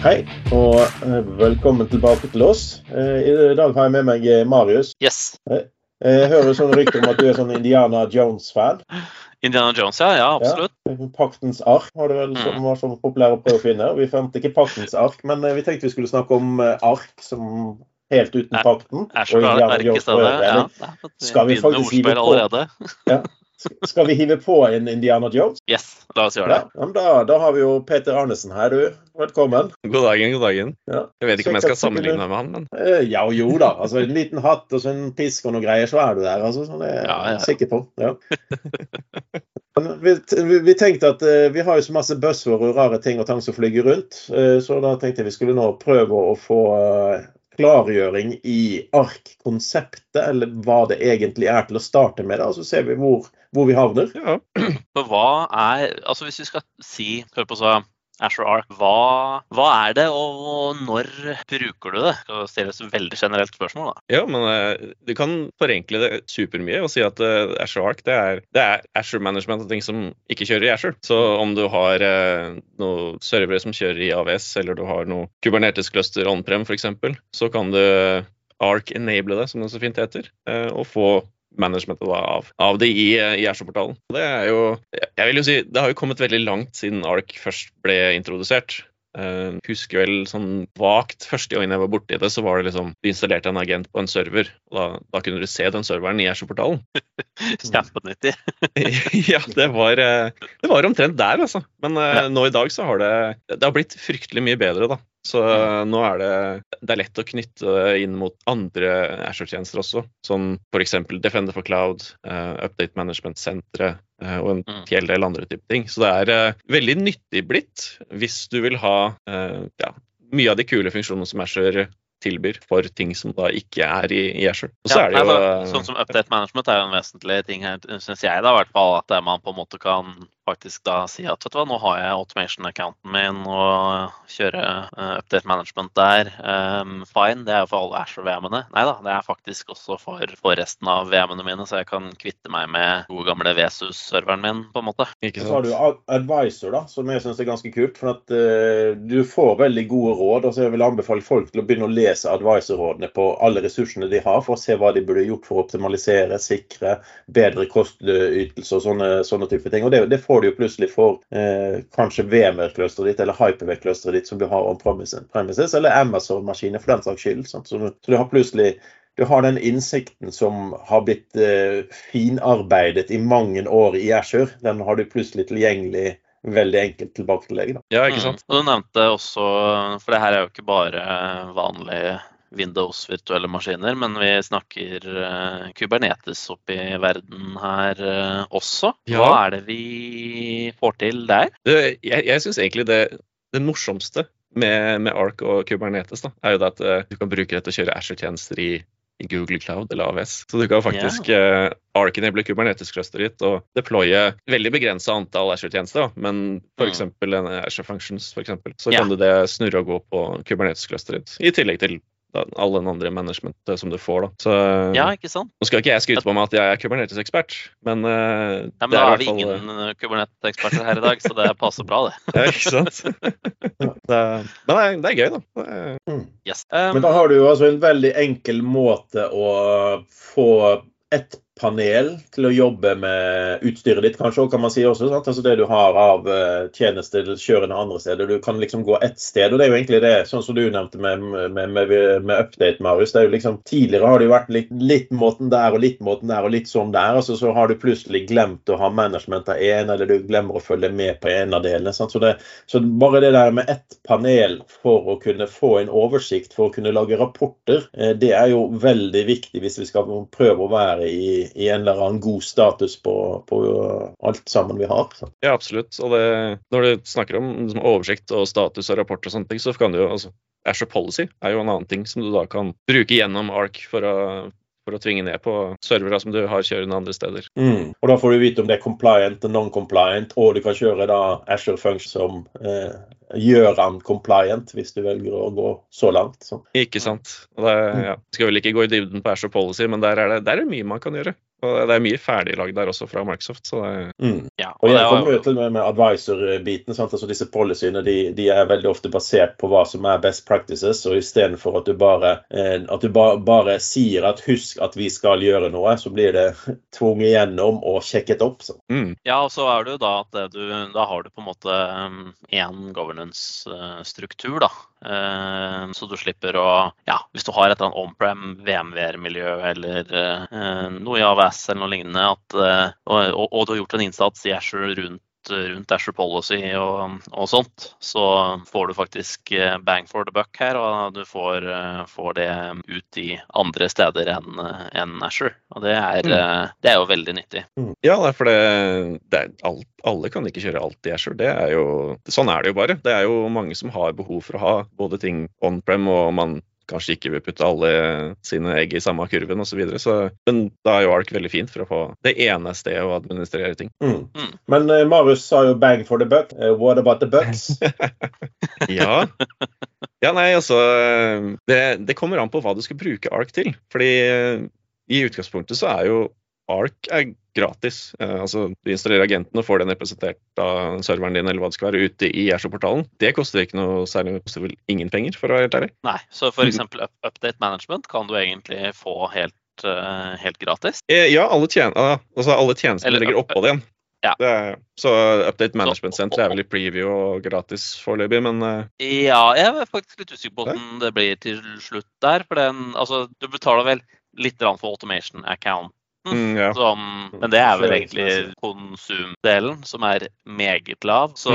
Hei, og eh, velkommen tilbake til oss. Eh, I dag har jeg med meg eh, Marius. Yes. Jeg hører sånne rykter om at du er sånn Indiana Jones-fan. Indiana Jones, ja. Ja, absolutt. Paktens ark var det vel som Mm. var så populær å prøve å finne. Vi fant ikke Paktens ark, men vi tenkte vi skulle snakke om ark som helt uten Ja, pakten. Er så ark i Jones på stedet. Ja, det Skal vi faktisk hive ordspill på? allerede? Skal vi hive på en Indiana Jones? Yes, la oss gjøre det. ja, men da, da har vi jo Peter Arnesen her, du. Velkommen. God dagen, god dagen. Ja. Jeg vet ikke om jeg skal sammenligne meg med han, men Eh, Ja jo da. Altså En liten hatt og så en pisk og noe greier, så er du der. altså. sånn er Ja, ja, ja. jeg sikker på. Ja. Vi, vi, tenkte at eh, vi har jo så masse buzzword og rare ting og tang som flyger rundt, eh, så da tenkte jeg vi skulle nå prøve å få klargjøring i ark-konseptet, eller hva det egentlig er til å starte med. da, Så ser vi hvor, hvor vi havner. ja. Hva er Altså hvis vi skal si Hør på så Asher Arc. hva, hva er det, og når bruker du det? Skal stilles et veldig generelt spørsmål, da. ja men eh, du kan forenkle det supermye og si at uh, Arc Ark det er, det er Asher Management og ting som ikke kjører i Azure. Så om du har eh, noen servere som kjører i AVS, eller du har noe Kubernetes-cluster on-prem f.eks., så kan du Arc enable det, som det så fint heter, eh, og få managementet da, av, av det i, i Azure-portalen. Det er jo Jeg vil jo si det har jo kommet veldig langt siden Ark først ble introdusert. Uh, husker vel sånn vagt første gangen jeg var borti det, så var det liksom Du installerte en agent på en server, og da, da kunne du se den serveren i Azure-portalen. Kjempenyttig. ja, det var, eh, det var omtrent der, altså. Men uh, Ja. nå i dag så har det Det har blitt fryktelig mye bedre, da. Så eh, nå er det Det er lett å knytte inn mot andre Azure-tjenester også. som f.eks. Defender for Cloud, eh, Update Management-senteret eh, og en Mm. hel del andre typer ting. Så det er veldig nyttig blitt hvis du vil ha ja, mye av de kule funksjonene som Azure tilbyr for ting som da ikke er i, i Azure. Og så Ja, er det jo altså, sånn som update management er jo en vesentlig ting her, syns jeg da, i hvert fall. At man på en måte kan faktisk da si at vet du hva, nå har jeg automation-accounten min og kjører eh, update management der. Um, fine, det er jo for alle Azure-VM-ene. Nei da, det er faktisk også for, for resten av VM-ene mine, så jeg kan kvitte meg med gode gamle Vesus-serveren min, på en måte. ikke Så har du Advisor, da, som jeg syns er ganske kult. For at uh, du får veldig gode råd. og så Jeg vil anbefale folk til å begynne å lese Advisor-rådene på alle ressursene de har, for å se hva de burde gjort for å optimalisere, sikre bedre kostytelse og sånne, sånne type ting. Og det, det får du jo plutselig for eh, kanskje VMware-clusteret ditt eller Hyperware-clusteret ditt som du har on premises, eller Amazon-maskiner for den saks skyld. Sant? Så, så du har plutselig du har den innsikten som har blitt eh, finarbeidet i mange år i Azure. Den har du plutselig tilgjengelig veldig enkelt tilbake til deg. Da. Ja, ikke sant? Mm. Og du nevnte også, for det her er jo ikke bare vanlige Windows virtuelle maskiner, men vi snakker uh, Kubernetes opp i verden her uh, også. Hva Ja. er det vi får til der? Jeg jeg syns egentlig det, det morsomste med, med Ark og Kubernetes da, er jo det at uh, du kan bruke det til å kjøre Azure-tjenester i, i Google Cloud eller AVS. Så du kan faktisk uh, Ark-enable Kubernetes-clusteret ditt og deploye veldig begrensa antall Azure-tjenester, men f.eks. Mm. en Azure Functions, for eksempel, så yeah. kan du det snurre og gå på Kubernetes-clusteret ditt, i tillegg til all den andre management som du får. da. Så Ja, ikke sant? Nå skal ikke jeg skryte på meg at jeg er Kubernetes-ekspert, men, uh, Nei, men det da er er vi fall ingen eh, Kubernetes-eksperter her i dag, så det passer bra, det. Ja, ikke sant? det, men det er, det er gøy, da. Det er, Yes. Um, Men da har du jo altså en veldig enkel måte å få ett panel til å jobbe med utstyret ditt, kanskje, og kan man si også. Altså Det du har av eh, tjenester kjørende andre steder. Du kan liksom gå ett sted. og Det er jo egentlig det, sånn som du nevnte med, med, med, med update, Marius. det er jo liksom, Tidligere har det jo vært litt, litt måten der og litt måten der og litt sånn der. altså Så har du plutselig glemt å ha management av én, eller du glemmer å følge med på en av delene. Sant? Så, det, så bare det der med ett panel for å kunne få en oversikt, for å kunne lage rapporter, eh, det er jo veldig viktig hvis vi skal prøve å være i, i en eller annen god status på, på alt sammen vi har. Så. Ja, absolutt. Og det, når du snakker om liksom, oversikt og status og rapport og sånne ting, så kan du jo altså Azure Policy er jo en annen ting som du da kan bruke gjennom ARK for å, for å tvinge ned på servere som du har kjørende andre steder. Mm. Og da får du vite om det er compliant og non-compliant, og du kan kjøre da Azure Function som eh, gjør han compliant, hvis du velger å gå så langt. Så. Ikke sant. Det, ja. Skal vel ikke gå i dybden på Azure Policy, men der er det, der er det mye man kan gjøre. Og det er mye ferdiglagd der også fra Microsoft. så det Mm. Ja, Og og jeg kommer jo til med med advisor-biten. Altså Disse policyene de, de er veldig ofte basert på hva som er best practices. og Istedenfor at du bare, eh, at du ba, bare sier at 'husk at vi skal gjøre noe', så blir det tvunget gjennom og sjekket opp. Så. mm, ja, og så er det jo da at du, da har du på en måte én governance-struktur, da. Eh, Så du slipper å Ja, hvis du har et eller annet on-prem VMWR-miljø eller eh, noe i AVS eller noe lignende, at, eh, og, og, du har gjort en innsats i Azure rundt rundt Azure Policy og, og sånt, så får du faktisk eh, bang for the buck her, og du får, eh, får det ut i andre steder enn en Azure. Og det er, Mm. eh, det er jo veldig nyttig. Ja, er for det, det er alt, alle kan ikke kjøre alt i Azure. Det er jo, sånn er det jo bare. Det er jo mange som har behov for å ha både ting on-prem, og man kanskje ikke vil putte alle sine egg i samme kurven osv. Så, så Men da er jo Ark veldig fint for å få det ene stedet å administrere ting. Mm. Mm. Men uh, Marius sa jo 'bang for the buck'. Uh, what about the bucks? Ja. ja, nei, altså det, det kommer an på hva du skal bruke Ark til. Fordi eh, i utgangspunktet så er jo Ark er gratis. Eh, altså Du installerer agenten og får den representert av serveren din eller hva det skal være ute i Azure-portalen. Det koster ikke noe særlig, det koster vel ingen penger, for å være helt ærlig. Nei, så f.eks. Up update management kan du egentlig få helt, uh, helt gratis. Eh, Ja, alle, tjen ah, altså, alle tjenestene Eller- ligger oppå det igjen. Ja. Det er, så Update Management Center er vel i preview og gratis foreløpig, men eh, Ja, jeg er faktisk litt usikker på hvordan det blir til slutt der. For den, altså, du betaler vel litt for automation account. Mm, ja. Som, men det er vel egentlig konsumdelen, som er meget lav. Så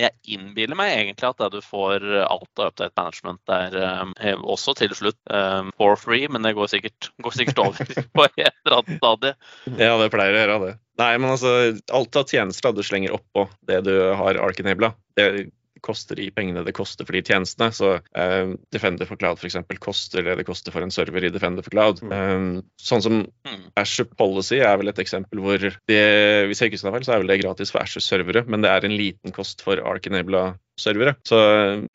jeg innbiller meg egentlig at det du får alt av update management der um, også til slutt um, for free, men det går sikkert, går sikkert over på et eller annet stadie. Ja, det pleier å gjøre det. Nei, men altså, alt av tjenester du slenger oppå det du har Ark-enabla, det koster de pengene det koster for de tjenestene. Så uh, Defender for Cloud eksempel, koster det det koster for en server i Defender for Cloud. Um, sånn som Mm. Azure Policy er vel et eksempel hvor det, hvis jeg ikke husker feil, så er vel det gratis for Azure-servere, men det er en liten kost for Ark-enabla servere. Så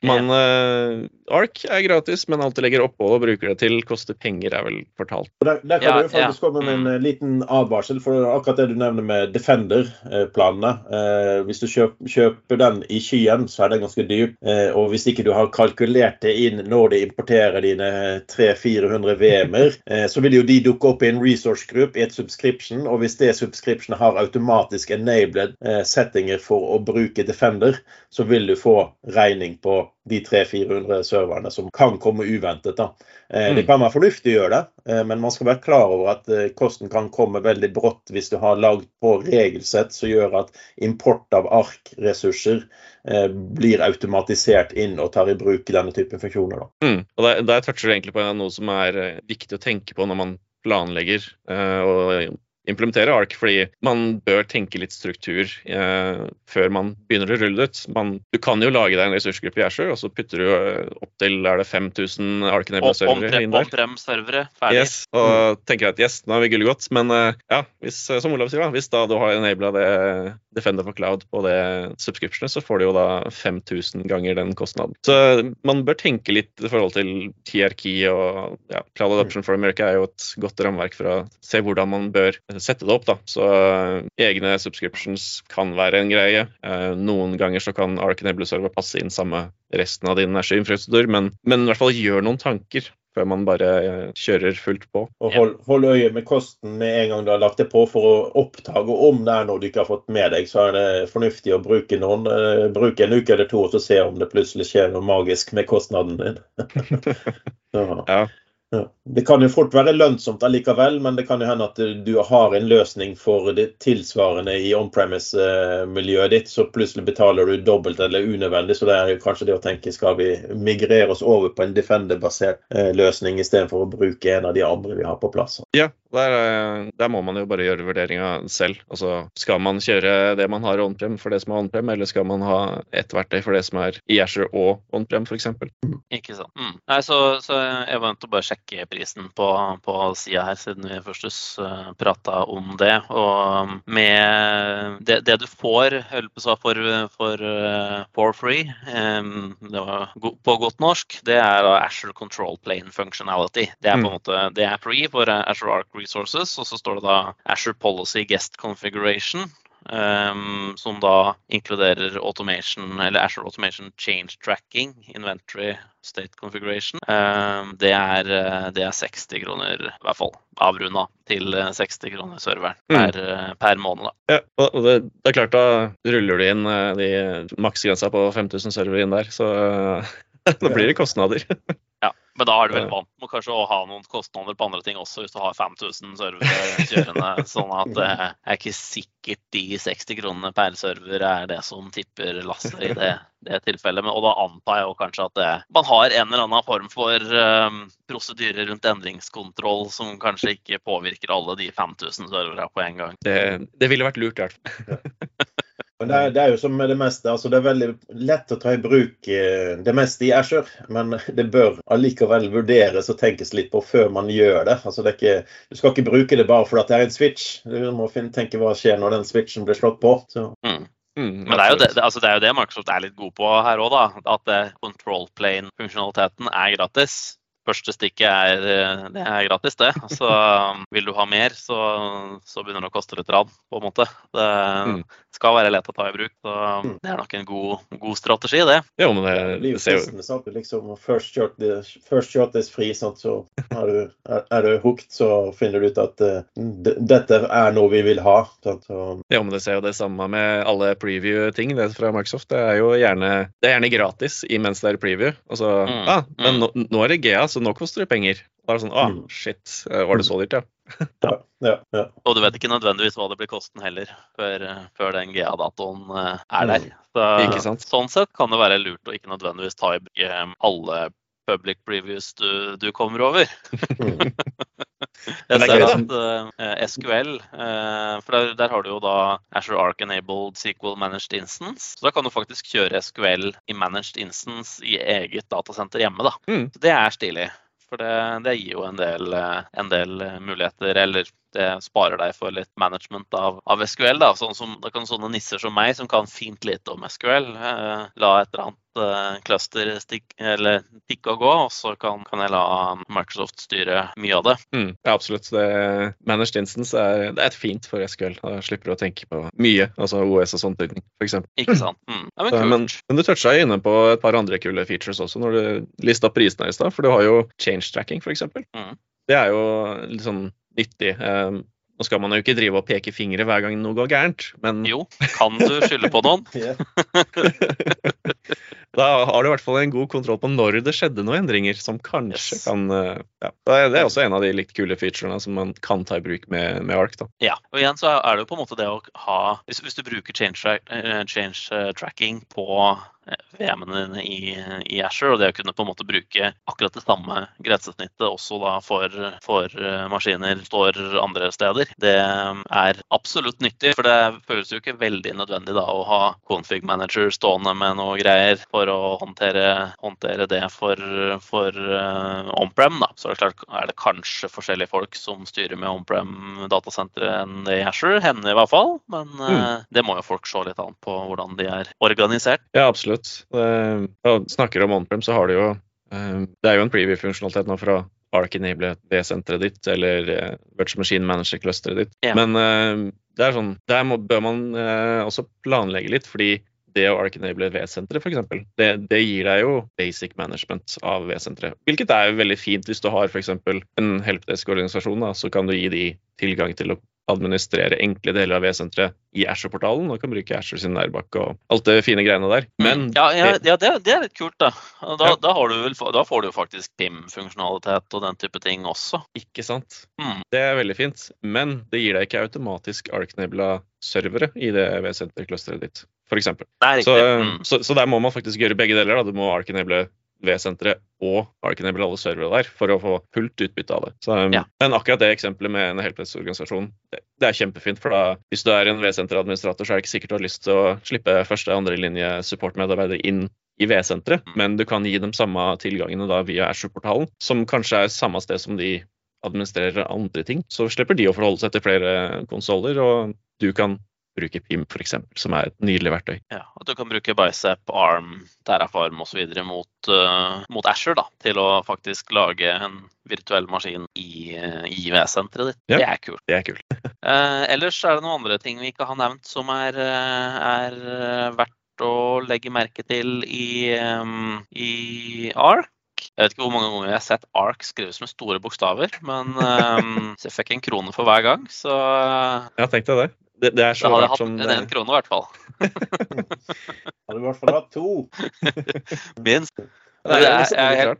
man man uh, Ark er gratis, men alt du legger oppå og bruker det til, koster penger, er vel fortalt. Og Der, der kan Ja, du faktisk ja. komme med en Mm. eh, liten advarsel, for akkurat det du nevner med Defender-planene. Eh, hvis du kjøper, kjøper den i skyen, så er den ganske dyr. Eh, og hvis ikke du har kalkulert det inn når de importerer dine 300-400 VM-er, eh, så vil jo de dukke opp i en resource group i et subscription. Og hvis det subscription har automatisk enabled eh, settinger for å bruke Defender, så vil du få regning på de 300-400 serverne som kan komme uventet. da. Eh, Det Mm. kan være fornuftig å gjøre det, eh, men man skal være klar over at eh, kosten kan komme veldig brått hvis du har lagd på regelsett som gjør at import av arkressurser blir automatisert inn og tar i bruk denne typen funksjoner. Da. Mm. Og der, der toucher du egentlig på noe som er viktig å tenke på når man planlegger og implementere ARK, fordi man bør tenke litt struktur eh, før man begynner å rulle det ut. Man, du kan jo lage deg en ressursgruppe i Azure, og så putter du eh, opp til er det 5000 ARK-enabla-servere inn der. On-prem-servere, ferdig. Yes, og tenker at yes, nå har vi gullet godt, men eh, ja, hvis, eh, som Olav sier, da, hvis da du har enabla det Defender for Cloud på det subscriptionet, så får du jo da 5000 ganger den kostnaden. Så man bør tenke litt i forhold til hierarki og ja, Cloud Adoption for America er jo et godt rammeverk for å se hvordan man bør sette det opp. da. Så eh, egne subscriptions kan være en greie. Eh, noen ganger så kan Ark Enable Server passe inn samme resten av din infrastruktur, men, men i hvert fall gjør noen tanker før man bare eh, kjører fullt på. Og hold, hold øye med kosten med en gang du har lagt det på, for å oppdage om det er noe du ikke har fått med deg. Så er det fornuftig å bruke, noen, uh, bruke en uke eller to og se om det plutselig skjer noe magisk med kostnaden din. ja. Ja. Det kan jo fort være lønnsomt allikevel, men det kan jo hende at du- du har en løsning for det tilsvarende i on-premise-miljøet ditt, så plutselig betaler du dobbelt eller unødvendig. Så det er jo kanskje det å tenke skal vi migrere oss over på en Defender-basert eh, løsning istedenfor å bruke en av de andre vi har på plass. Ja, der, eh, der må man jo bare gjøre vurderinga selv. Altså, skal man kjøre det man har on-prem for det som er on-prem, eller skal man ha ett verktøy for det som er i Azure og on-prem, f.eks.? Ikke sant. Mm. Nei, så, så jeg var nødt til å bare sjekke prisen på, på sida her, siden vi først uh, prata om det. Og med det, det du får på for, for, uh, for free, um, det var go på godt norsk, det er da Azure Control Plane Functionality. Det er på en måte, det er free for eh, Azure Arc resources, og så står det da Asher Policy Guest Configuration. Um, som da inkluderer automation, eller Azure Automation Change Tracking, Inventory State Configuration. Um, det, er, eh, det, er, 60 kroner, i hvert fall avrunda til 60 kroner serveren mm. per, per, måned. Da. Ja, og det, det, er klart da ruller du inn de maksgrensa på 5000 servere inn der, så da blir det kostnader. Men da er du vel vant med kanskje å ha noen kostnader på andre ting også, hvis du har 5000 servere kjørende. sånn at det er ikke sikkert de 60 kronene per server er det som tipper lasset i det, det tilfellet. Men, og da antar jeg jo kanskje at det, man har en eller annen form for um, prosedyre rundt endringskontroll som kanskje ikke påvirker alle de 5000 serverne på en gang. Det, det ville vært lurt, i hvert fall. Det er, det er, jo som med det meste. altså Det er veldig lett å ta i bruk eh, det meste i Azure, men det bør allikevel vurderes og tenkes litt på før man gjør det. altså det ikke, Du skal ikke bruke det bare fordi det er en switch. Du må tenke hva skjer når den switchen blir slått på. Mm. Mm, men det er, jo det, altså det er, jo det, Microsoft er litt god på her òg, da. At eh, control plane-funksjonaliteten er gratis første stikket er, eh, det er gratis, det. Så um, vil du ha mer, så, så begynner det å koste litt rad, på en måte. Det mm. skal være lett å ta i bruk. Så mm. det er nok en god, god strategi, det. Jo, men det, det ser jo liksom, first, shot, first shot is free, sant? så er du, er, er du hooked, så finner du ut at uh, dette er noe vi vil ha. Sant? Så, ja, men det ser jo det samme med alle preview-ting fra Microsoft. Det er jo gjerne, det er gjerne gratis imens det er preview. Og så, mm. ah, men mm. nå, nå er det GA, så nå koster det penger. Da er det sånn ah, shit, eh, var det så dyrt, ja? ja, ja, ja. Og du vet ikke nødvendigvis hva det blir kosten heller, før, eh, før den GA-datoen eh, er der. Mm. Så, sånn sett kan det være lurt å ikke nødvendigvis ta i bruk alle public previews du, du kommer over. Jeg ser at uh, SQL, uh, for der, der, har du jo da Asher Arc Enabled SQL Managed Instance. Så da kan du faktisk kjøre SQL i Managed Instance i eget datasenter hjemme. da. Mm. Så det er stilig. For det, det gir jo en del, en del muligheter, eller det sparer deg for litt management av, av SQL. da, sånn som, Da kan sånne nisser som meg, som kan fint lite om SQL, la et eller annet eh, cluster stikk, eller tikke og gå, og så kan, kan, jeg la Microsoft styre mye av det. Mm, ja, absolutt. Det, managed instance er, det er fint for SQL. Da slipper du å tenke på mye, altså OS og sånn tydning, f.eks. Ikke sant. Mm. Ja, men, men, men, du toucha inne på et par andre kule features også når du lista prisene i stad, for du har jo change tracking, f.eks. Mm. Det er jo litt sånn nyttig. Um, nå skal man jo ikke drive og peke fingre hver gang noe går gærent, men Jo, kan du skylde på noen? da har du i hvert fall en god kontroll på når det skjedde noen endringer som kanskje yes. kan eh, ja. Det er også en av de litt kule featurene som man kan ta i bruk med, med ARK. Da. Ja, og igjen så er det jo på en måte det å ha Hvis, hvis du bruker change, uh, change uh, tracking på VM-ene i, i Asher, og det å kunne på en måte bruke akkurat det samme grensesnittet også da for, for eh, maskiner står andre steder. Det er absolutt nyttig, for det føles jo ikke veldig nødvendig da å ha config manager stående med noe greier for å håndtere, håndtere det for, for uh, on-prem. da. Så det er klart er det kanskje forskjellige folk som styrer med on-prem datasentre enn det i Asher. Hender i hvert fall, men uh, mm. det må jo folk se litt an på hvordan de er organisert. Ja, absolutt absolutt. Det, snakker om OnPrem, så har du jo eh, Det er jo en preview-funksjonalitet nå fra Ark Enable V-senteret ditt, eller uh, Virtual Machine Manager-clusteret ditt. Ja. Men det er sånn, der må, bør man også planlegge litt, fordi det å Ark V-senteret, f.eks., det, det gir deg jo basic management av V-senteret. Hvilket er veldig fint hvis du har f.eks. en helpdesk-organisasjon, så kan du gi de tilgang til å administrere enkle deler av V-senteret i Asher-portalen og kan bruke Asher sin nærbakke og alt det fine greiene der. Mm. Men Ja, ja, ja det, det, er litt kult, da. Da, ja. da, vel, da får du jo faktisk PIM-funksjonalitet og den type ting også. Ikke sant. Mm. Det er veldig fint. Men det gir deg ikke automatisk Arknebla servere i det V-senter-clusteret ditt, f.eks. Så, mm. så, så, der må man faktisk gjøre begge deler. Da. Du må arkenable V-senteret og Arkenable alle servere der for å få fullt utbytte av det. Så, um, ja. Men akkurat det eksempelet med en helpdesk-organisasjon, det, det, er kjempefint. For da, hvis du er en V-senteradministrator, så er det ikke sikkert du har lyst til å slippe første- og andrelinje supportmedarbeidere inn i V-senteret, mm. men du kan gi dem samme tilgangene da via Ashore-portalen, som kanskje er samme sted som de administrerer andre ting. Så slipper de å forholde seg til flere konsoller, og du kan bruke PIM f.eks., som er et nydelig verktøy. Ja, At du kan bruke Bicep, Arm, Terraform osv. Mot, uh, mot Asher da, til å faktisk lage en virtuell maskin i, uh, V-senteret ditt. Ja. Det er kult. Det er kult. uh, ellers er det noen andre ting vi ikke har nevnt som er, eh, er eh, verdt å legge merke til i, um, i ARK. Jeg vet ikke hvor mange ganger jeg har sett ARK skrives med store bokstaver, men um, så jeg fikk en krone for hver gang, så Ja, tenk deg det. Det, det er så da hadde jeg hatt som en, én krone i hvert fall. Hadde i hvert fall hatt to. Minst. Det er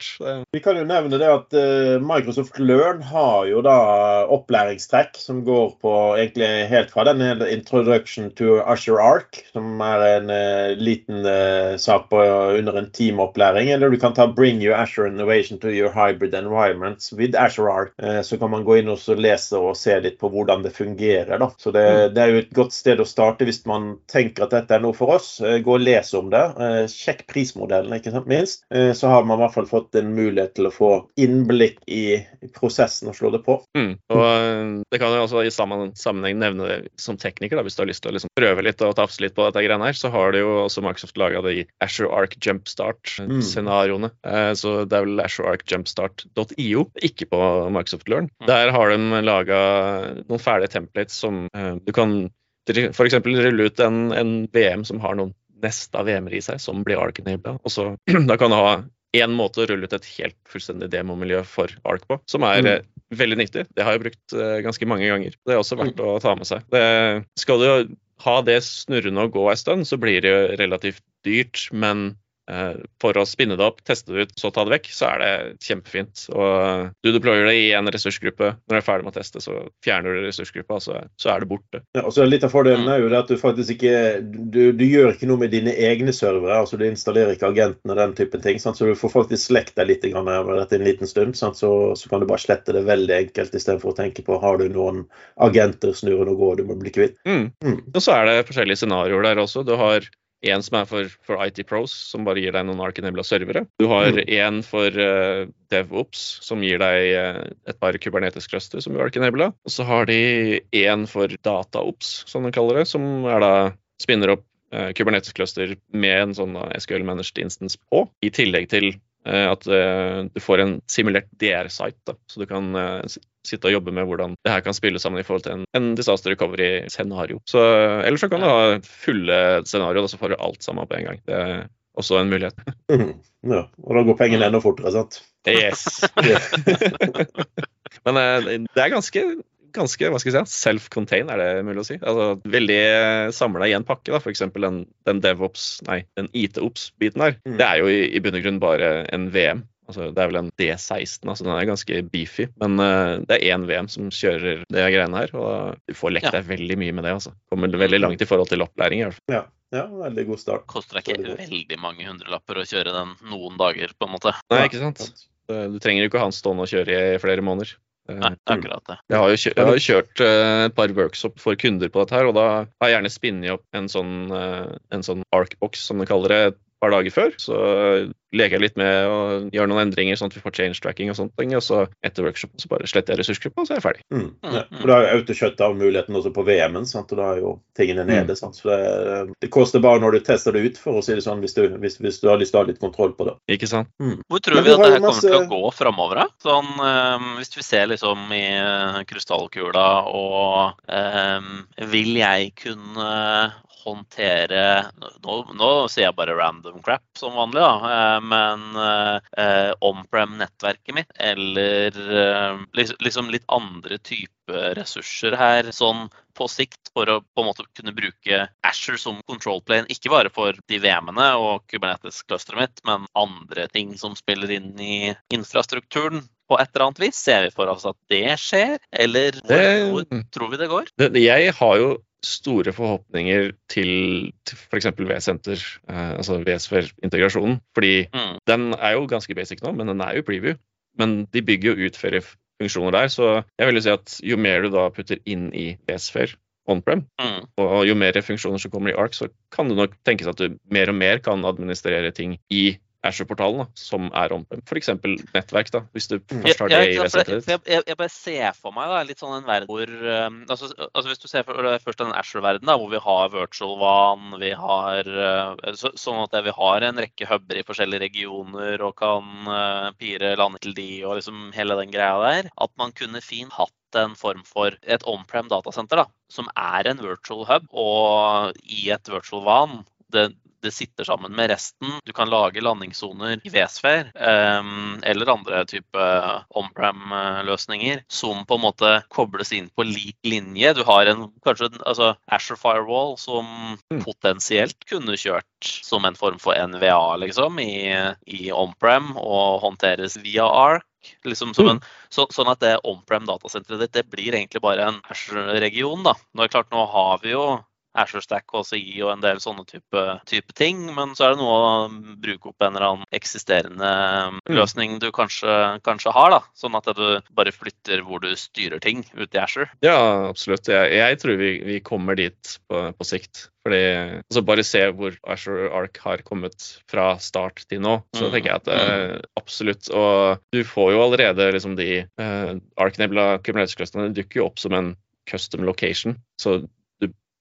Vi kan jo nevne det at eh, Microsoft Learn har jo da opplæringstrekk som går på egentlig helt fra den hele Introduction to Usher Arc, som er en eh, liten eh, sak på under en teamopplæring, eller du kan ta Bring your Azure Innovation to your hybrid environments with Azure Arc. Eh, så kan man gå inn og så lese og se litt på hvordan det fungerer. da. Så det, det er jo et godt sted å starte hvis man tenker at dette er noe for oss. Gå og les om det. Sjekk prismodellen, ikke sant, minst. Eh, så har man i hvert fall fått en mulighet til å få innblikk i prosessen og slå det på. Mm. Og øh, det kan jo også i sammenheng nevne det som tekniker, da, hvis du har lyst til å liksom prøve litt og tafse litt på dette greiene her, så har det jo også Microsoft laga det i Azure Arc Jumpstart-scenarioene. Mm. så det er vel Azure Arc Jumpstart.io, ikke på Microsoft Learn. Mm. Der har de laga noen ferdige templates som eh, du kan f.eks. rulle ut en, en VM som har noen nesta VM-er i seg, som blir Arc-enabla. Og så da kan du ha én måte å rulle ut et helt fullstendig demomiljø for Arc på, som er Mm. eh, veldig nyttig. Det har jeg brukt eh, ganske mange ganger. Det er også verdt å ta med seg. Det, skal du ha det snurrende og gå en stund, så blir det jo relativt dyrt, men for å spinne det opp, teste det ut, så ta det vekk, så er det kjempefint. Og du deployer det i en ressursgruppe. Når du er ferdig med å teste, så fjerner du ressursgruppa, så, så er det borte. Ja, og så er Litt av fordelen er jo det at du faktisk ikke du, du gjør ikke noe med dine egne servere. altså Du installerer ikke agentene og den typen ting. Sant? Så du får faktisk slekt deg litt grann med dette en liten stund. Så, så kan du bare slette det veldig enkelt istedenfor å tenke på har du noen agenter snurrende og går, du må bli kvitt. Mm. Mm. Og så er det forskjellige scenarioer der også. Du har en som er for, for IT Pros, som bare gir deg noen Arc-enabla servere. Du har Mm. en for uh, DevOps, som gir deg uh, et par Kubernetes-cluster som er Arc-enabla. Og så har de en for DataOps, som de kaller det, som er da spinner opp uh, Kubernetes-cluster med en sånn da, SQL Managed Instance på, i tillegg til eh, at eh, du får en simulert DR-site, så du kan eh, sitte og jobbe med hvordan det her kan spille sammen i forhold til en, en disaster recovery-scenario. Så Eller så kan du ha fulle scenario, da, så får du alt sammen på en gang. Det er også en mulighet. Mm, Ja, og da går pengene enda fortere, sant? Yes. Men eh, det er ganske ganske hva skal jeg si, self-contained, er det mulig å si. Altså, veldig samla i en pakke. da, F.eks. Den, den DevOps, nei, den IT-Ops-biten her. Mm. Det er jo i, i bunn og grunn bare en VM. Altså, det er vel en D16, altså den er ganske beefy. Men uh, det er én VM som kjører det greiene her, og du får lekt Ja. deg veldig mye med det. altså. Kommer veldig langt i forhold til opplæring. i hvert fall. Ja, ja, veldig god start. Koster deg ikke veldig mange hundrelapper å kjøre den noen dager, på en måte. Nei, ikke sant? Eh, Du trenger jo ikke ha den stående og kjøre i flere måneder. Eh, Nei, akkurat det. Jeg har jo kjørt, har kjørt uh, et par workshop for kunder på dette, her, og da har jeg gjerne spinnet opp en sånn, uh, en sånn ARC-boks, som de kaller det, et par dager før. Så leker litt med og gjør noen endringer, sånn at vi får change tracking og sånt. Og så etter workshopen så bare sletter jeg ressursgruppa, og så er jeg ferdig. Mm. Ja. Og da er jo autoshut-av-muligheten også på VM-en, sant? og da er jo tingene nede. Sant? Så det, det koster bare når du tester det ut, for å si det sånn, hvis du, hvis, hvis du har lyst til å ha litt kontroll på det. Ikke sant? Hvor tror Men vi at det her masse... kommer til å gå framover? da? Sånn, eh, hvis vi ser liksom i eh, krystallkula og eh, Vil jeg kunne håndtere nå, nå sier jeg bare random crap som vanlig, da. Eh, Men eh, on-prem-nettverket mitt, eller eh, liksom litt andre typer ressurser her, sånn på sikt, for å på en måte kunne bruke Asher som control plane, ikke bare for de VM-ene og Kubernetes-clusteret mitt, men andre ting som spiller inn i infrastrukturen på et eller annet vis. Ser vi for oss at det skjer, eller hvor, hvor tror vi det går? Det, jeg har jo store forhåpninger til, til f.eks. V-senter, eh, altså VSFR-integrasjonen. Fordi Mm. den er jo ganske basic nå, men den er jo preview. Men de bygger jo ut flere funksjoner der, så jeg vil jo si at jo mer du da putter inn i VSFR on-prem, Mm. og jo mer funksjoner som kommer i ARK, så kan det nok tenkes at du mer og mer kan administrere ting i Azure-portalen som er on-prem. F.eks. nettverk, da, hvis du Mm. først har det i for VCT-et jeg, bare ser for meg da, litt sånn en verden hvor um, altså, altså Hvis du ser for deg først den Azure-verdenen, hvor vi har virtual van, vi har uh, så, sånn at vi har en rekke huber i forskjellige regioner og kan uh, pire landet til de og liksom hele den greia der. At man kunne fint hatt en form for et on-prem datasenter da, som er en virtual hub, og i et virtual van Det, det sitter sammen med resten. Du kan lage landingssoner i VSFair um, eller andre type on-prem-løsninger som på en måte kobles inn på lik linje. Du har en kanskje altså Asher Firewall som Mm. potensielt kunne kjørt som en form for NVA liksom, i, i on-prem og håndteres via ARK. Liksom som en, så, sånn at det on-prem datasenteret ditt det blir egentlig bare en Asher-region. da. Nå er det klart, nå har vi jo Azure Stack HCI og en del sånne type, type ting. Men så er det noe å bruke opp en eller annen eksisterende løsning du kanskje, kanskje har. da, Sånn at du bare flytter hvor du styrer ting ut i Azure. Ja, absolutt. Jeg, jeg tror vi, vi, kommer dit på, på sikt. Fordi, altså Bare se hvor Azure Ark har kommet fra start til nå, så tenker jeg at eh, absolutt. Og du får jo allerede liksom de eh, Ark Nebula Kubernetes-clusterne dukker jo opp som en custom location. Så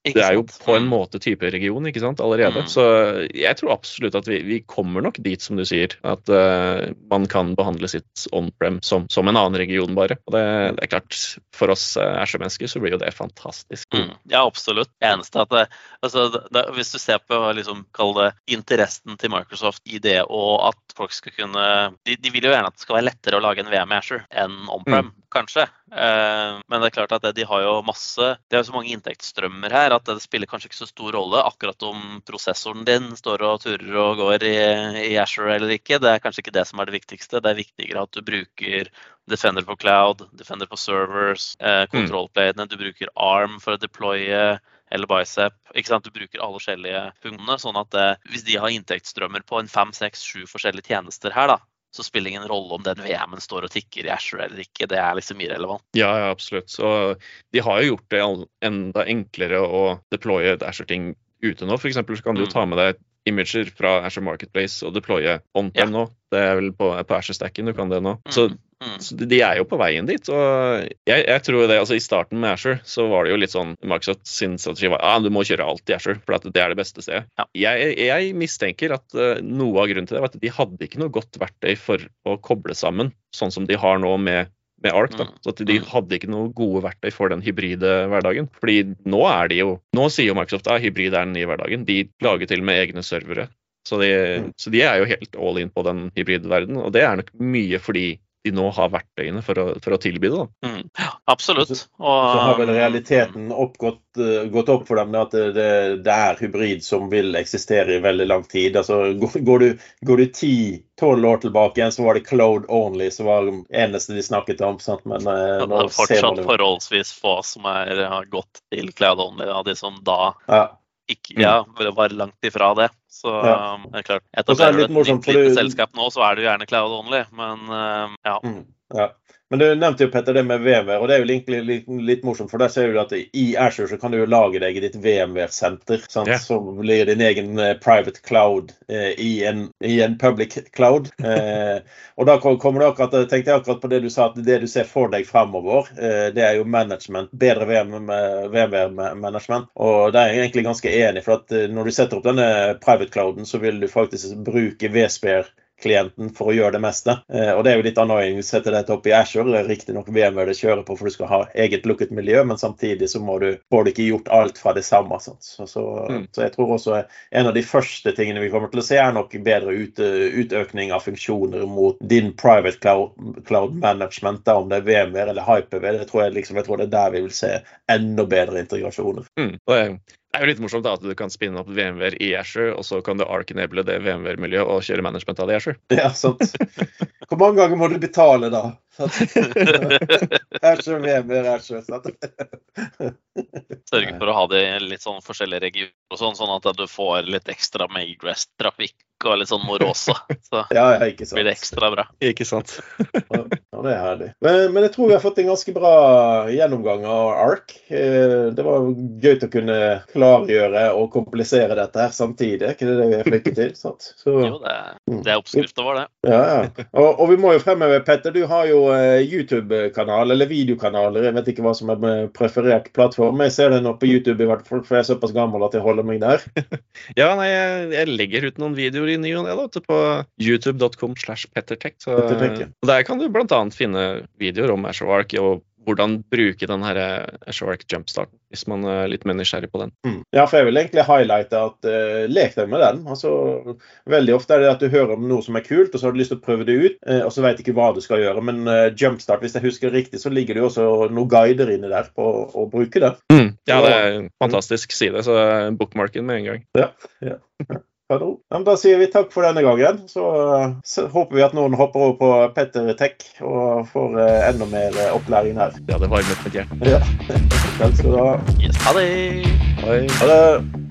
Ikke det er jo sant? på en Mm. måte type region ikke sant, allerede. Mm. Så jeg tror absolutt at vi, vi kommer nok dit, som du sier. At uh, man kan behandle sitt on-prem som, som en annen region, bare. Og det, det er klart, for oss uh, Azure-mennesker så blir jo det fantastisk. Mm, ja, absolutt. Eneste at det, altså, det, Hvis du ser på liksom, kall det interessen til Microsoft i det og at folk skal kunne de, de vil jo gjerne at det skal være lettere å lage en VM i Azure enn on-prem, kanskje. Eh, men det er klart at de har jo masse De har jo så mange inntektsstrømmer her at det spiller kanskje ikke så stor rolle akkurat om prosessoren din står og turer og går i, i Azure eller ikke. Det er kanskje ikke det som er det viktigste. Det er viktigere at du bruker Defender på Cloud, Defender på Servers, eh, kontrollplanene. Du bruker ARM for å deploye eller Bicep. ikke sant? Du bruker alle forskjellige punktene. sånn at eh, Hvis de har inntektsstrømmer på en fem, seks, sju forskjellige tjenester her, da, så spiller det ingen rolle om den VM-en står og tikker i Azure eller ikke. Det er liksom irrelevant. Ja, ja, absolutt. Så de har jo gjort det enda enklere å deploye Azure-ting ute nå. For eksempel så kan du jo Mm. ta med deg imager fra Azure Marketplace og deploye on-prem nå. Det er vel på, på Azure-stacken du kan det nå. Så, Mm. så de er jo på veien dit. Og jeg, jeg tror det, altså I starten med Azure så var det jo litt sånn Microsoft sin strategi var ah, du må kjøre alt i Azure, for at det er det beste stedet. Ja. Jeg, jeg mistenker at uh, noe av grunnen til det var at de hadde ikke noe godt verktøy for å koble sammen, sånn som de har nå med med ARK. da. Mm. Så De Mm. hadde ikke noe gode verktøy for den hybride hverdagen. Fordi nå er de jo Nå sier jo Microsoft at hybrid er den nye hverdagen. De lager til og med egne servere. Så de, Mm. så de er jo helt all in på den hybridverdenen, og det er nok mye fordi de nå har verktøyene for å, for å tilby det. da. Mm. Absolutt. Så- Og, Så har vel realiteten oppgått, eh, gått opp for dem at det, det, det er hybrid som vil eksistere i veldig lang tid. Altså, går, går du, ti-tolv 10-12 år tilbake igjen, så var det cloud only som var det eneste de snakket om. Sant? Men eh, det er ser fortsatt forholdsvis få som er, har gått til Cloud Only, av de som da ja. Ikke ja, var langt ifra det. Så Ja. um, det er klart, er etablerer du et nytt lite selskap nå, så er du gjerne Cloud Only. Men um, ja. Mm, ja. Men du nevnte jo Petter det med VMware, og det er jo egentlig litt, litt morsomt. For der ser du at i Azure så kan du jo lage deg ditt VMware-senter. Yeah. Som blir din egen eh, private cloud eh, i, en, i en public cloud. Eh, og da kommer du akkurat, tenkte jeg akkurat på det du sa, at det du ser for deg fremover, eh, det er jo management. Bedre VMware-management. Og det er jeg egentlig ganske enig for at eh, når du setter opp denne private clouden, så vil du faktisk bruke VSPR klienten for å gjøre det meste. Eh, og det er jo litt annoying å sette dette opp i Azure. Riktignok VMware det kjører på for du skal ha eget lukket miljø, men samtidig så må du, får du ikke gjort alt fra det samme. Så, så, Mm. så jeg tror også en av de første tingene vi kommer til å se, er nok bedre ut, utøkning av funksjoner mot din private cloud, cloud management, da, om det er VMware eller Hyper-V. Det tror jeg, liksom, jeg tror det er der vi vil se enda bedre integrasjoner. Mm. Og det er jo litt morsomt da, at du kan spinne opp VMware i Azure, og så kan du ark-enable det VMware-miljøet og kjøre management av det i Azure. Ja, sant. Hvor mange ganger må du betale, da? Azure, VMware, Azure. Sant? Sørge for å ha det i litt sånn forskjellige regioner, og sånn, sånn at du får litt ekstra Magrest-trafikk og litt sånn morosa. Så Ja, ja, ikke sant. blir det ekstra bra. Ikke sant? Ja, det er herlig. Men, men jeg tror vi har fått en ganske bra gjennomgang av ARK. Eh, Det var gøy å kunne klargjøre og komplisere dette her samtidig. Er ikke det det vi er flinke til? Sant? Så, Jo, det, det er oppskrifta vår, det. ja, ja. Og, og vi må jo fremheve, Petter, du har jo eh, YouTube-kanal, eller videokanaler. Jeg vet ikke hva som er med preferert plattform. Jeg ser det nå på YouTube, i hvert fall, for jeg er såpass gammel at jeg holder meg der. Ja, nei, jeg, jeg legger ut noen videoer i ny og ne på youtube.com slash pettertech. Ja. der kan du bl.a. finne videoer om Ashwark og hvordan bruke den her Azure jumpstarten, hvis man er litt mer nysgjerrig på den. Mm. Ja, for jeg vil egentlig highlighte at uh, lek deg med den. Altså, veldig ofte er det at du hører om noe som er kult, og så har du lyst til å prøve det ut, uh, og så du ikke hva du skal gjøre. Men uh, Jumpstart, hvis jeg husker riktig, så ligger det jo også noen guider inni der på å bruke det. Ja, det er en fantastisk side, så bookmarken med en gang. Ja, Ja, men da sier vi takk for denne gangen. Så, eh, så håper vi at noen hopper over på Petter Tech og får eh, enda mer eh, opplæring her. Ja, det varmet mitt hjerte. Ja. Vel skal du ha. Yes, ha det! Hei. Ha det.